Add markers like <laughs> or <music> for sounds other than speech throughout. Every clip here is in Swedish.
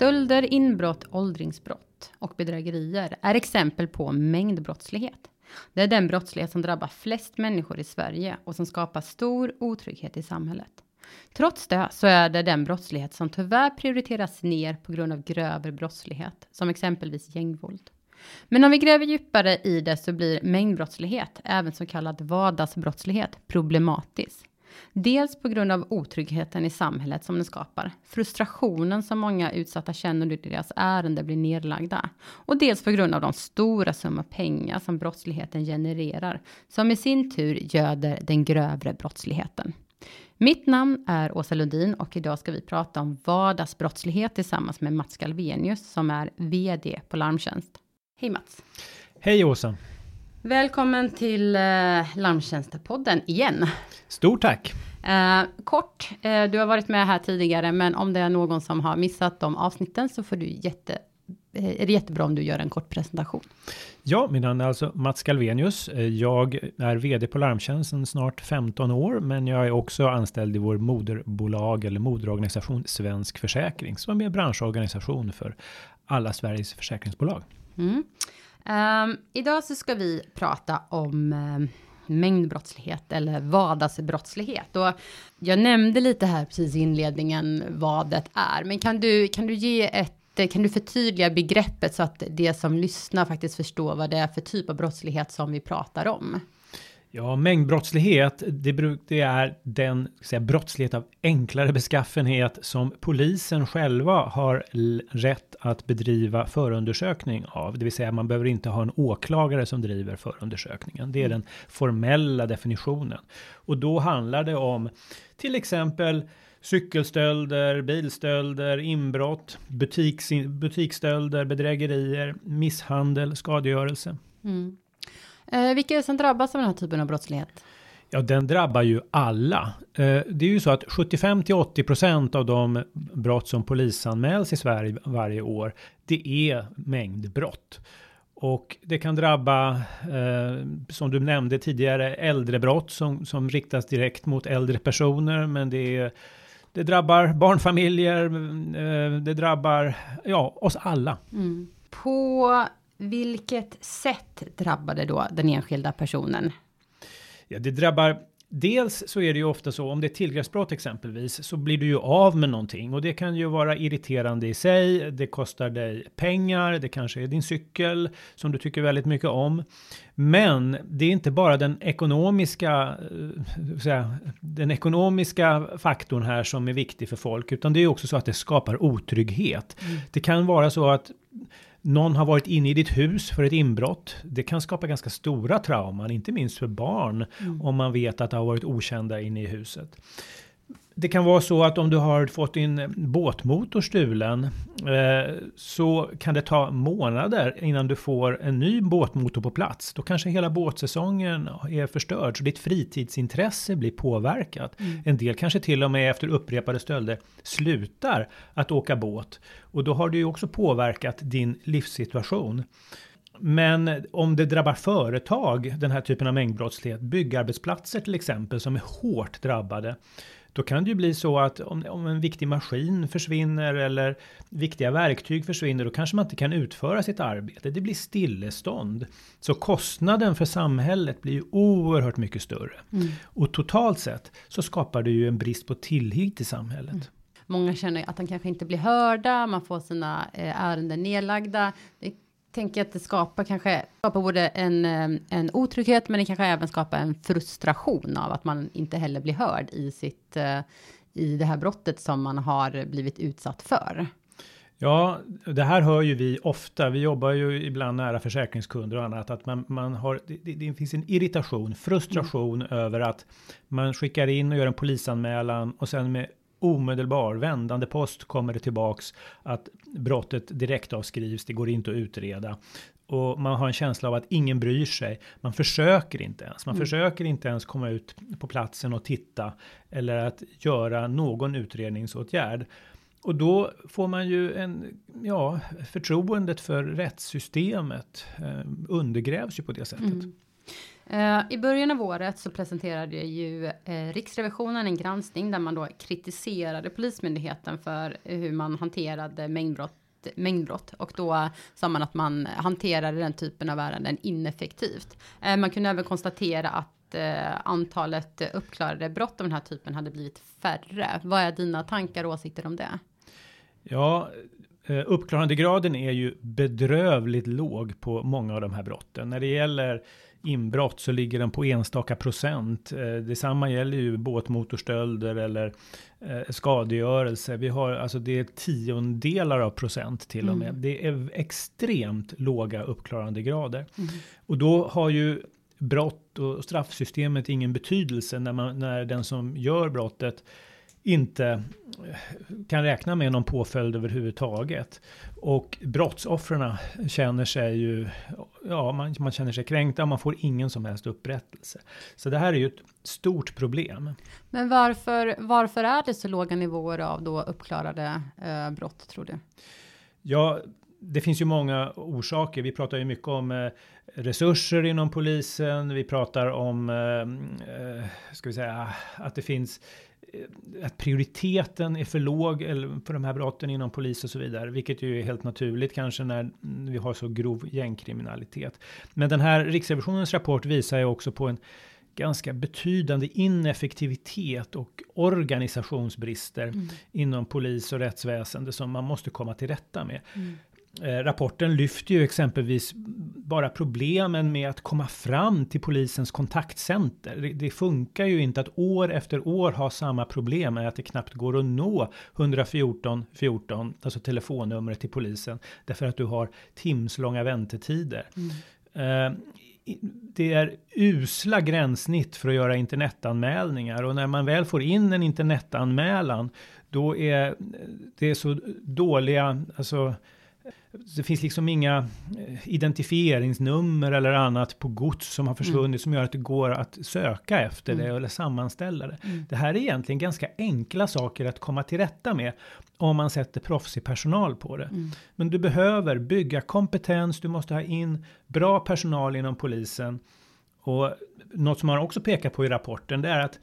Stölder, inbrott, åldringsbrott och bedrägerier är exempel på mängdbrottslighet. Det är den brottslighet som drabbar flest människor i Sverige och som skapar stor otrygghet i samhället. Trots det så är det den brottslighet som tyvärr prioriteras ner på grund av grövre brottslighet, som exempelvis gängvåld. Men om vi gräver djupare i det så blir mängdbrottslighet, även så kallad vardagsbrottslighet, problematisk. Dels på grund av otryggheten i samhället som den skapar, frustrationen som många utsatta känner när deras ärende blir nedlagda och dels på grund av de stora summor pengar som brottsligheten genererar, som i sin tur göder den grövre brottsligheten. Mitt namn är Åsa Lundin och idag ska vi prata om vardagsbrottslighet tillsammans med Mats Galvenius som är VD på Larmtjänst. Hej Mats! Hej Åsa! Välkommen till eh, Larmtjänstepodden igen. Stort tack! Eh, kort, eh, du har varit med här tidigare, men om det är någon som har missat de avsnitten så får du jätte, eh, är det jättebra om du gör en kort presentation. Ja, min namn är alltså Mats Galvenius. Eh, jag är vd på Larmtjänsten snart 15 år, men jag är också anställd i vår moderbolag eller moderorganisation Svensk Försäkring, som är en branschorganisation för alla Sveriges försäkringsbolag. Mm. Um, idag så ska vi prata om um, mängdbrottslighet eller vardagsbrottslighet. Och jag nämnde lite här precis i inledningen vad det är, men kan du, kan du ge ett kan du förtydliga begreppet så att det som lyssnar faktiskt förstår vad det är för typ av brottslighet som vi pratar om? Ja, mängdbrottslighet, det, det är den säga, brottslighet av enklare beskaffenhet som polisen själva har rätt att bedriva förundersökning av. Det vill säga man behöver inte ha en åklagare som driver förundersökningen. Det är den formella definitionen. Och då handlar det om till exempel cykelstölder, bilstölder, inbrott, butiks, butiksstölder, bedrägerier, misshandel, skadegörelse. Mm. Eh, vilka är det som drabbas av den här typen av brottslighet? Ja, den drabbar ju alla. Eh, det är ju så att 75 till 80 procent av de brott som polisanmäls i Sverige varje år, det är mängdbrott. Och det kan drabba, eh, som du nämnde tidigare, äldrebrott som, som riktas direkt mot äldre personer, men det är det drabbar barnfamiljer, eh, det drabbar ja, oss alla. Mm. På vilket sätt drabbar det då den enskilda personen? Ja, det drabbar Dels så är det ju ofta så om det är tillgreppsbrott exempelvis så blir du ju av med någonting och det kan ju vara irriterande i sig. Det kostar dig pengar. Det kanske är din cykel som du tycker väldigt mycket om. Men det är inte bara den ekonomiska, eh, säga, den ekonomiska faktorn här som är viktig för folk, utan det är också så att det skapar otrygghet. Mm. Det kan vara så att någon har varit inne i ditt hus för ett inbrott. Det kan skapa ganska stora trauman, inte minst för barn, mm. om man vet att det har varit okända inne i huset. Det kan vara så att om du har fått din båtmotor stulen eh, så kan det ta månader innan du får en ny båtmotor på plats. Då kanske hela båtsäsongen är förstörd så ditt fritidsintresse blir påverkat. Mm. En del kanske till och med efter upprepade stölder slutar att åka båt och då har det ju också påverkat din livssituation. Men om det drabbar företag, den här typen av mängdbrottslighet, byggarbetsplatser till exempel som är hårt drabbade, då kan det ju bli så att om, om en viktig maskin försvinner eller viktiga verktyg försvinner, då kanske man inte kan utföra sitt arbete. Det blir stillestånd. Så kostnaden för samhället blir ju oerhört mycket större. Mm. Och totalt sett så skapar det ju en brist på tillit i samhället. Mm. Många känner att de kanske inte blir hörda, man får sina eh, ärenden nedlagda. Det tänker att det skapar kanske skapar både en, eh, en otrygghet, men det kanske även skapar en frustration av att man inte heller blir hörd i sitt eh, i det här brottet som man har blivit utsatt för. Ja, det här hör ju vi ofta. Vi jobbar ju ibland nära försäkringskunder och annat. Att man, man har, det, det finns en irritation, frustration mm. över att man skickar in och gör en polisanmälan och sen med omedelbar vändande post kommer det tillbaks att brottet direkt avskrivs. Det går inte att utreda och man har en känsla av att ingen bryr sig. Man försöker inte ens. Man mm. försöker inte ens komma ut på platsen och titta eller att göra någon utredningsåtgärd. Och då får man ju en, ja, förtroendet för rättssystemet eh, undergrävs ju på det sättet. Mm. Eh, I början av året så presenterade ju eh, Riksrevisionen en granskning där man då kritiserade Polismyndigheten för hur man hanterade mängdbrott mängdbrott och då sa man att man hanterade den typen av ärenden ineffektivt. Eh, man kunde även konstatera att antalet uppklarade brott av den här typen hade blivit färre. Vad är dina tankar och åsikter om det? Ja, uppklarandegraden är ju bedrövligt låg på många av de här brotten. När det gäller inbrott så ligger den på enstaka procent. Eh, detsamma gäller ju båtmotorstölder eller eh, skadegörelse. Vi har alltså det är tiondelar av procent till och med. Mm. Det är extremt låga uppklarandegrader. Mm. Och då har ju brott och straffsystemet ingen betydelse när, man, när den som gör brottet inte eh, kan räkna med någon påföljd överhuvudtaget. Och brottsoffren känner sig ju, ja man, man känner sig kränkta, man får ingen som helst upprättelse. Så det här är ju ett stort problem. Men varför, varför är det så låga nivåer av då uppklarade eh, brott tror du? Ja, det finns ju många orsaker. Vi pratar ju mycket om eh, resurser inom polisen. Vi pratar om, eh, eh ska vi säga, att det finns att prioriteten är för låg för de här brotten inom polis och så vidare, vilket ju är helt naturligt kanske när vi har så grov gängkriminalitet. Men den här Riksrevisionens rapport visar ju också på en ganska betydande ineffektivitet och organisationsbrister mm. inom polis och rättsväsende som man måste komma till rätta med. Mm. Eh, rapporten lyfter ju exempelvis bara problemen med att komma fram till polisens kontaktcenter. Det, det, funkar ju inte att år efter år ha samma problem med att det knappt går att nå 114 14, alltså telefonnumret till polisen, därför att du har timslånga väntetider. Mm. Eh, det är usla gränssnitt för att göra internetanmälningar och när man väl får in en internetanmälan då är det så dåliga, alltså det finns liksom inga eh, identifieringsnummer eller annat på gods som har försvunnit mm. som gör att det går att söka efter mm. det eller sammanställa det. Mm. Det här är egentligen ganska enkla saker att komma till rätta med om man sätter proffsig personal på det. Mm. Men du behöver bygga kompetens, du måste ha in bra personal inom polisen. Och något som man också pekar på i rapporten det är att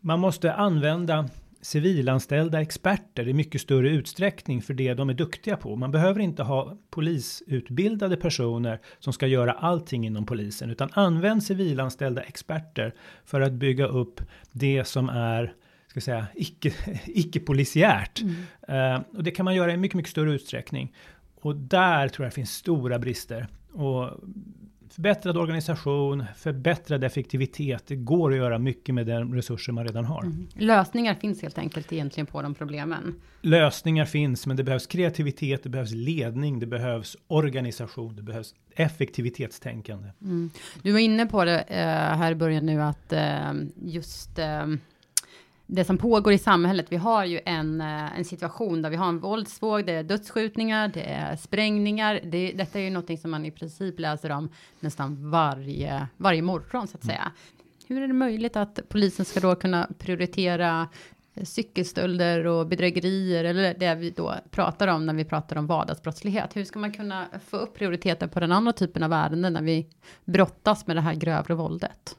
man måste använda civilanställda experter i mycket större utsträckning för det de är duktiga på. Man behöver inte ha polisutbildade personer som ska göra allting inom polisen, utan använd civilanställda experter för att bygga upp det som är ska säga, icke, <laughs> icke-polisiärt. Mm. Uh, och det kan man göra i mycket, mycket större utsträckning. Och där tror jag finns stora brister. Och förbättrad organisation, förbättrad effektivitet. Det går att göra mycket med de resurser man redan har. Mm. Lösningar finns helt enkelt egentligen på de problemen. Lösningar finns, men det behövs kreativitet, det behövs ledning, det behövs organisation, det behövs effektivitetstänkande. Mm. Du var inne på det eh, här i början nu att eh, just eh, det som pågår i samhället. Vi har ju en, eh, en situation där vi har en våldsvåg, det är dödsskjutningar, det är sprängningar. Det, detta är ju någonting som man i princip läser om nästan varje, varje morgon så att säga. Mm. Hur är det möjligt att polisen ska då kunna prioritera eh, cykelstölder och bedrägerier eller det vi då pratar om när vi pratar om vardagsbrottslighet. Hur ska man kunna få upp prioriteten på den andra typen av ärenden när vi brottas med det här grövre våldet?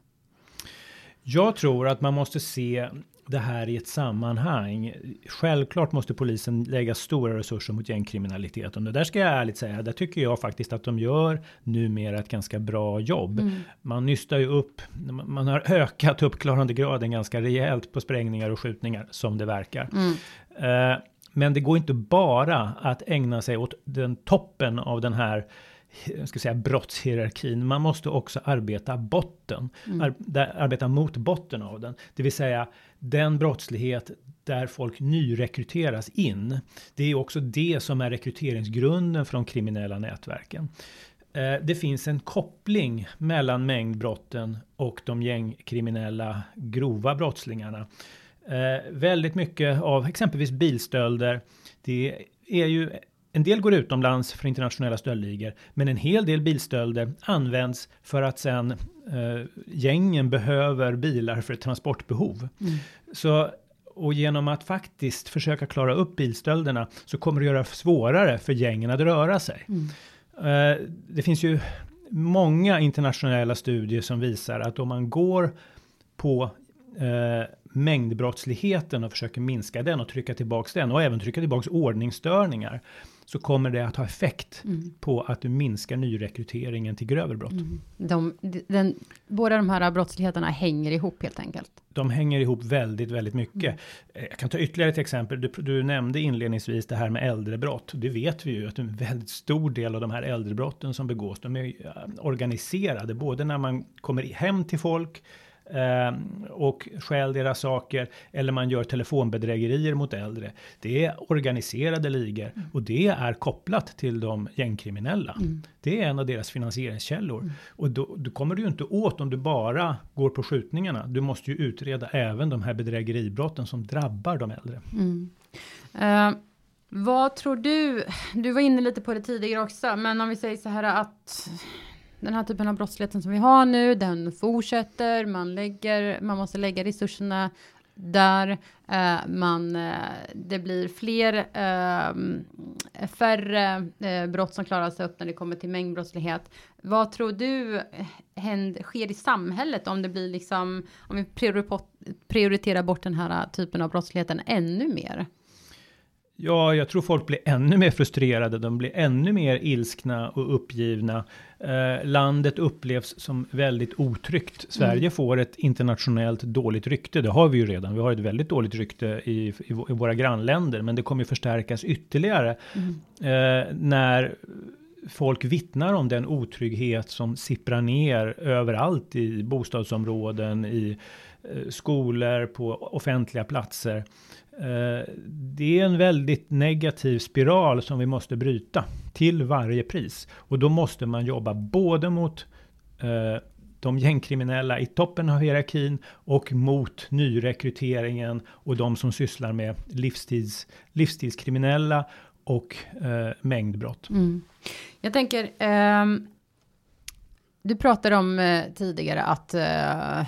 Jag tror att man måste se det här i ett sammanhang. Självklart måste polisen lägga stora resurser mot gängkriminaliteten. Och där ska jag ärligt säga, där tycker jag faktiskt att de gör numera ett ganska bra jobb. Mm. Man nystar ju upp, man har ökat uppklarandegraden ganska rejält på sprängningar och skjutningar som det verkar. Mm. Uh, men det går inte bara att ägna sig åt den toppen av den här jag ska säga brottshierarkin. Man måste också arbeta botten, mm. ar arbeta mot botten av den, det vill säga den brottslighet där folk nyrekryteras in. Det är också det som är rekryteringsgrunden för de kriminella nätverken. Eh, det finns en koppling mellan mängdbrotten och de gängkriminella grova brottslingarna. Eh, väldigt mycket av exempelvis bilstölder. Det är ju en del går utomlands för internationella stöldligor, men en hel del bilstölder används för att sen eh, gängen behöver bilar för ett transportbehov. Mm. Så och genom att faktiskt försöka klara upp bilstölderna så kommer det göra svårare för gängen att röra sig. Mm. Eh, det finns ju många internationella studier som visar att om man går på eh, mängdbrottsligheten och försöker minska den och trycka tillbaks den och även trycka tillbaks ordningsstörningar så kommer det att ha effekt mm. på att du minskar nyrekryteringen till grövre brott. Mm. De, den, båda de här brottsligheterna hänger ihop helt enkelt. De hänger ihop väldigt, väldigt mycket. Mm. Eh, jag kan ta ytterligare ett exempel. Du, du, nämnde inledningsvis det här med äldrebrott. Det vet vi ju att en väldigt stor del av de här äldrebrotten som begås, de är organiserade, både när man kommer hem till folk eh, och stjäl deras saker eller man gör telefonbedrägerier mot äldre. Det är organiserade ligor mm. och det är kopplat till de gängkriminella. Mm. Det är en av deras finansieringskällor mm. och då, då kommer du ju inte åt om du bara går på skjutningarna. Du måste ju utreda även de här bedrägeribrotten som drabbar de äldre. Uh, vad tror du? Du var inne lite på det tidigare också, men om vi säger så här att den här typen av brottsligheten som vi har nu, den fortsätter, man lägger, man måste lägga resurserna där eh, man, eh, det blir fler, eh, färre eh, brott som klaras upp när det kommer till mängdbrottslighet. Vad tror du eh, händer, sker i samhället om det blir liksom, om vi prioriterar bort den här eh, typen av brottsligheten ännu mer? Ja, jag tror folk blir ännu mer frustrerade. De blir ännu mer ilskna och uppgivna. Eh, landet upplevs som väldigt otryggt. Sverige mm. får ett internationellt dåligt rykte. Det har vi ju redan. Vi har ett väldigt dåligt rykte i, i, i våra grannländer, men det kommer förstärkas ytterligare mm. eh, när folk vittnar om den otrygghet som sipprar ner överallt i bostadsområden, i eh, skolor, på offentliga platser. Eh, det är en väldigt negativ spiral som vi måste bryta till varje pris. Och då måste man jobba både mot eh, de gängkriminella i toppen av hierarkin och mot nyrekryteringen och de som sysslar med livstids, livstidskriminella och eh, mängdbrott. Mm. Jag tänker, eh, du pratade om eh, tidigare att eh,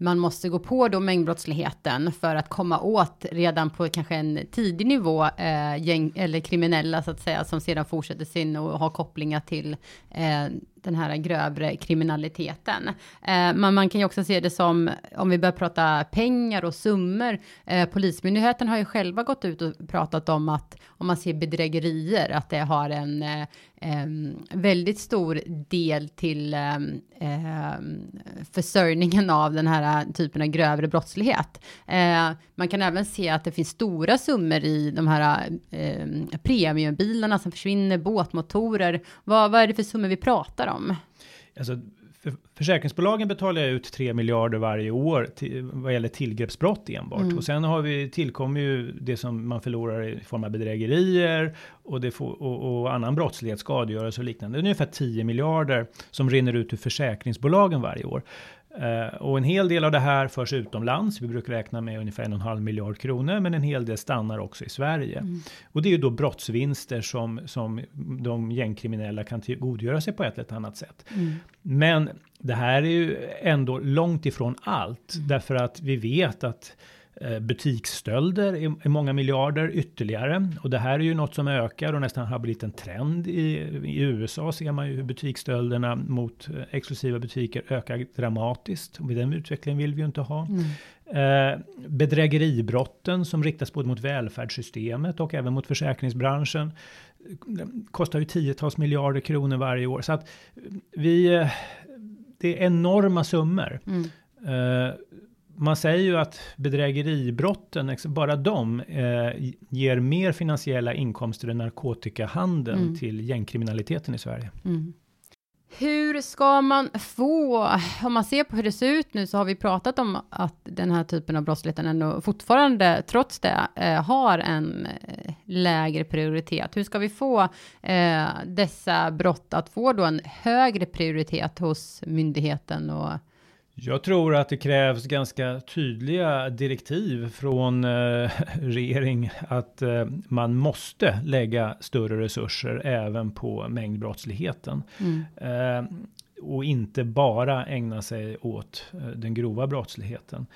man måste gå på då mängdbrottsligheten för att komma åt redan på kanske en tidig nivå eh, gäng eller kriminella så att säga som sedan fortsätter sin och har kopplingar till eh, den här grövre kriminaliteten. Eh, men man kan ju också se det som, om vi börjar prata pengar och summor, eh, Polismyndigheten har ju själva gått ut och pratat om att om man ser bedrägerier, att det har en eh, väldigt stor del till eh, försörjningen av den här typen av grövre brottslighet. Eh, man kan även se att det finns stora summor i de här eh, premiumbilarna som försvinner, båtmotorer. Vad, vad är det för summor vi pratar om? Alltså, för, försäkringsbolagen betalar ut 3 miljarder varje år till, vad gäller tillgreppsbrott enbart. Mm. Och sen har vi tillkommer ju det som man förlorar i form av bedrägerier och, det får, och, och annan brottslighet, skadegörelse och liknande. Det är ungefär 10 miljarder som rinner ut ur försäkringsbolagen varje år. Uh, och en hel del av det här förs utomlands. Vi brukar räkna med ungefär en och en halv miljard kronor, men en hel del stannar också i Sverige. Mm. Och det är ju då brottsvinster som, som de gängkriminella kan tillgodogöra sig på ett eller annat sätt. Mm. Men det här är ju ändå långt ifrån allt, mm. därför att vi vet att Eh, butiksstölder är många miljarder ytterligare. Och det här är ju något som ökar och nästan har blivit en trend. I, i USA ser man ju hur butiksstölderna mot eh, exklusiva butiker ökar dramatiskt. Och den utvecklingen vill vi ju inte ha. Mm. Eh, bedrägeribrotten som riktas både mot välfärdssystemet och även mot försäkringsbranschen kostar ju tiotals miljarder kronor varje år. Så att vi, det är enorma summor. Mm. Uh, man säger ju att bedrägeribrotten, bara de, eh, ger mer finansiella inkomster än narkotikahandeln mm. till gängkriminaliteten i Sverige. Mm. Hur ska man få, om man ser på hur det ser ut nu, så har vi pratat om att den här typen av brottsligheten ändå fortfarande, trots det, eh, har en eh, lägre prioritet. Hur ska vi få eh, dessa brott att få då en högre prioritet hos myndigheten och jag tror att det krävs ganska tydliga direktiv från eh, <laughs> regering att eh, man måste lägga större resurser även på mängdbrottsligheten. Mm. Eh, och inte bara ägna sig åt eh, den grova brottsligheten.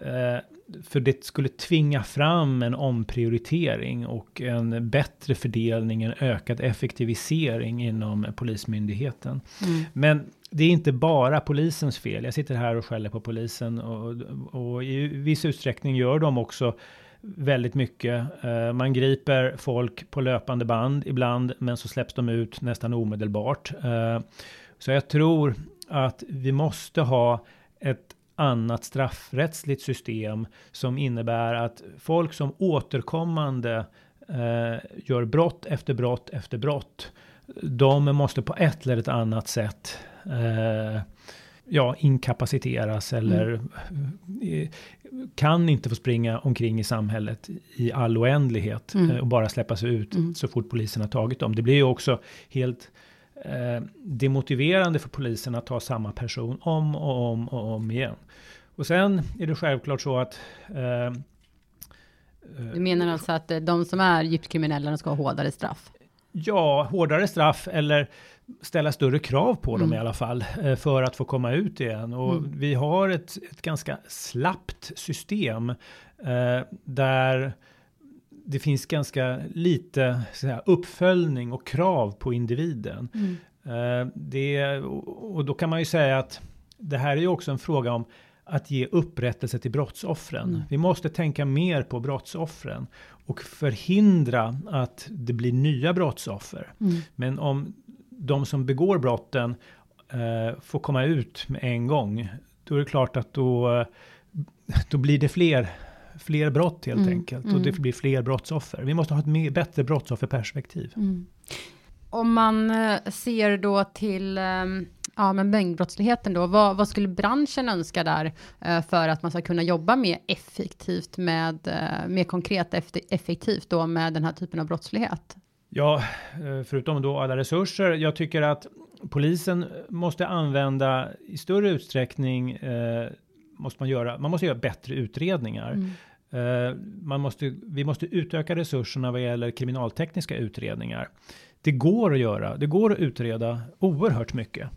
Eh, för det skulle tvinga fram en omprioritering och en bättre fördelning, en ökad effektivisering inom Polismyndigheten. Mm. Men det är inte bara polisens fel. Jag sitter här och skäller på polisen och, och i viss utsträckning gör de också väldigt mycket. Eh, man griper folk på löpande band ibland, men så släpps de ut nästan omedelbart. Eh, så jag tror att vi måste ha ett annat straffrättsligt system som innebär att folk som återkommande eh, gör brott efter brott efter brott, de måste på ett eller ett annat sätt ja, inkapaciteras eller mm. kan inte få springa omkring i samhället i all oändlighet mm. Eh, och bara släppas ut mm. så fort polisen har tagit dem. Det blir ju också helt eh, demotiverande för polisen att ta samma person om och om och om igen. Och sen är det självklart så att eh, du menar alltså att eh, de som är djupt kriminella ska ha hårdare straff? Ja, hårdare straff eller ställa större krav på dem mm. i alla fall eh, för att få komma ut igen. Och mm. vi har ett, ett ganska slappt system eh, där det finns ganska lite här, uppföljning och krav på individen. Mm. Eh, det, och då kan man ju säga att det här är ju också en fråga om att ge upprättelse till brottsoffren. Mm. Vi måste tänka mer på brottsoffren och förhindra att det blir nya brottsoffer. Mm. Men om de som begår brotten eh, får komma ut med en gång, då är det klart att då, då blir det fler, fler brott helt mm. enkelt. Och det mm. blir fler brottsoffer. Vi måste ha ett mer, bättre brottsofferperspektiv. Mm. Om man eh, ser då till ehm, ja, men mängdbrottsligheten då, vad, vad, skulle branschen önska där eh, för att man ska kunna jobba mer effektivt med, eh, mer konkret effektivt då med den här typen av brottslighet? Ja, eh, förutom då alla resurser. Jag tycker att polisen måste använda i större utsträckning. Eh, måste man göra. Man måste göra bättre utredningar. Mm. Eh, man måste, vi måste utöka resurserna vad gäller kriminaltekniska utredningar. Det går att göra. Det går att utreda oerhört mycket.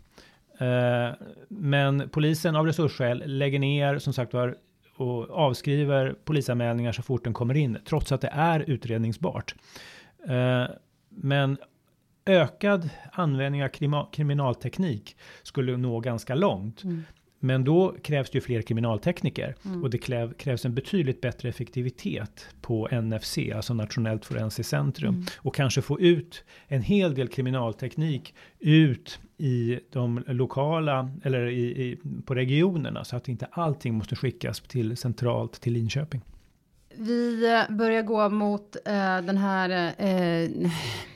Eh, men polisen av resursskäl lägger ner som sagt var och avskriver polisanmälningar så fort den kommer in, trots att det är utredningsbart. Men ökad användning av kriminalteknik skulle nå ganska långt. Mm. Men då krävs det ju fler kriminaltekniker mm. och det kräv, krävs en betydligt bättre effektivitet på NFC, alltså Nationellt Forensiskt Centrum mm. och kanske få ut en hel del kriminalteknik ut i de lokala eller i, i, på regionerna så att inte allting måste skickas till centralt till Linköping. Vi eh, börjar gå mot eh, den, här, eh,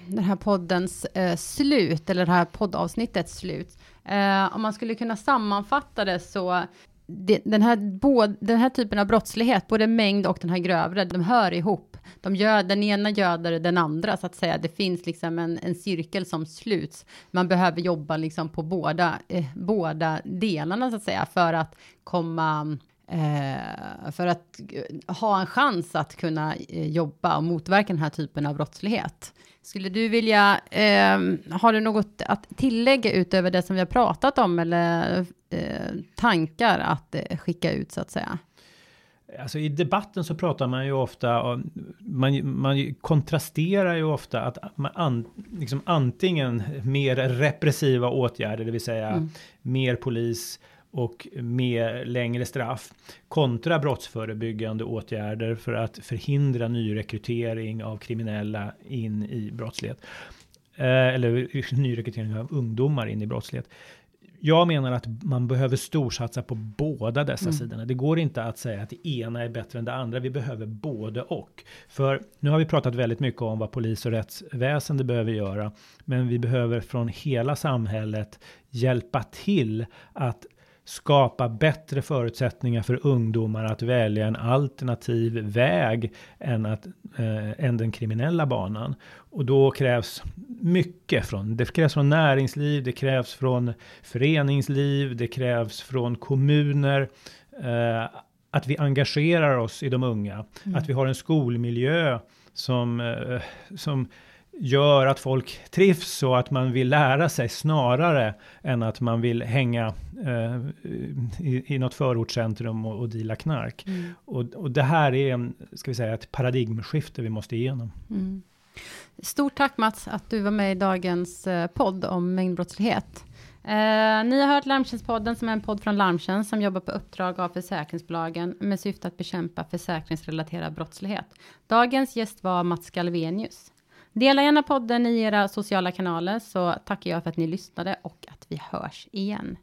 den här poddens eh, slut, eller det här poddavsnittets slut. Eh, om man skulle kunna sammanfatta det så, det, den, här, både, den här typen av brottslighet, både mängd och den här grövre, de hör ihop. De gör, den ena göder den andra, så att säga. Det finns liksom en, en cirkel som sluts. Man behöver jobba liksom på båda, eh, båda delarna, så att säga, för att komma Eh, för att ha en chans att kunna eh, jobba och motverka den här typen av brottslighet. Skulle du vilja, eh, har du något att tillägga utöver det som vi har pratat om eller eh, tankar att eh, skicka ut så att säga? Alltså i debatten så pratar man ju ofta, man, man kontrasterar ju ofta att man an, liksom antingen mer repressiva åtgärder, det vill säga mm. mer polis, och med längre straff kontra brottsförebyggande åtgärder för att förhindra nyrekrytering av kriminella in i brottslighet. Eh, eller nyrekrytering av ungdomar in i brottslighet. Jag menar att man behöver storsatsa på båda dessa mm. sidorna. Det går inte att säga att det ena är bättre än det andra. Vi behöver både och. För nu har vi pratat väldigt mycket om vad polis och rättsväsende behöver göra. Men vi behöver från hela samhället hjälpa till att skapa bättre förutsättningar för ungdomar att välja en alternativ väg än, att, eh, än den kriminella banan. Och då krävs mycket från, det krävs från näringsliv, det krävs från föreningsliv, det krävs från kommuner. Eh, att vi engagerar oss i de unga, mm. att vi har en skolmiljö som, eh, som gör att folk trivs och att man vill lära sig snarare än att man vill hänga eh, i, i något förortscentrum och, och dela knark. Mm. Och, och det här är, ska vi säga, ett paradigmskifte vi måste igenom. Mm. Stort tack Mats att du var med i dagens eh, podd om mängdbrottslighet. Eh, ni har hört Larmtjänstpodden som är en podd från Larmtjänst som jobbar på uppdrag av försäkringsbolagen med syfte att bekämpa försäkringsrelaterad brottslighet. Dagens gäst var Mats Galvenius. Dela gärna podden i era sociala kanaler så tackar jag för att ni lyssnade och att vi hörs igen.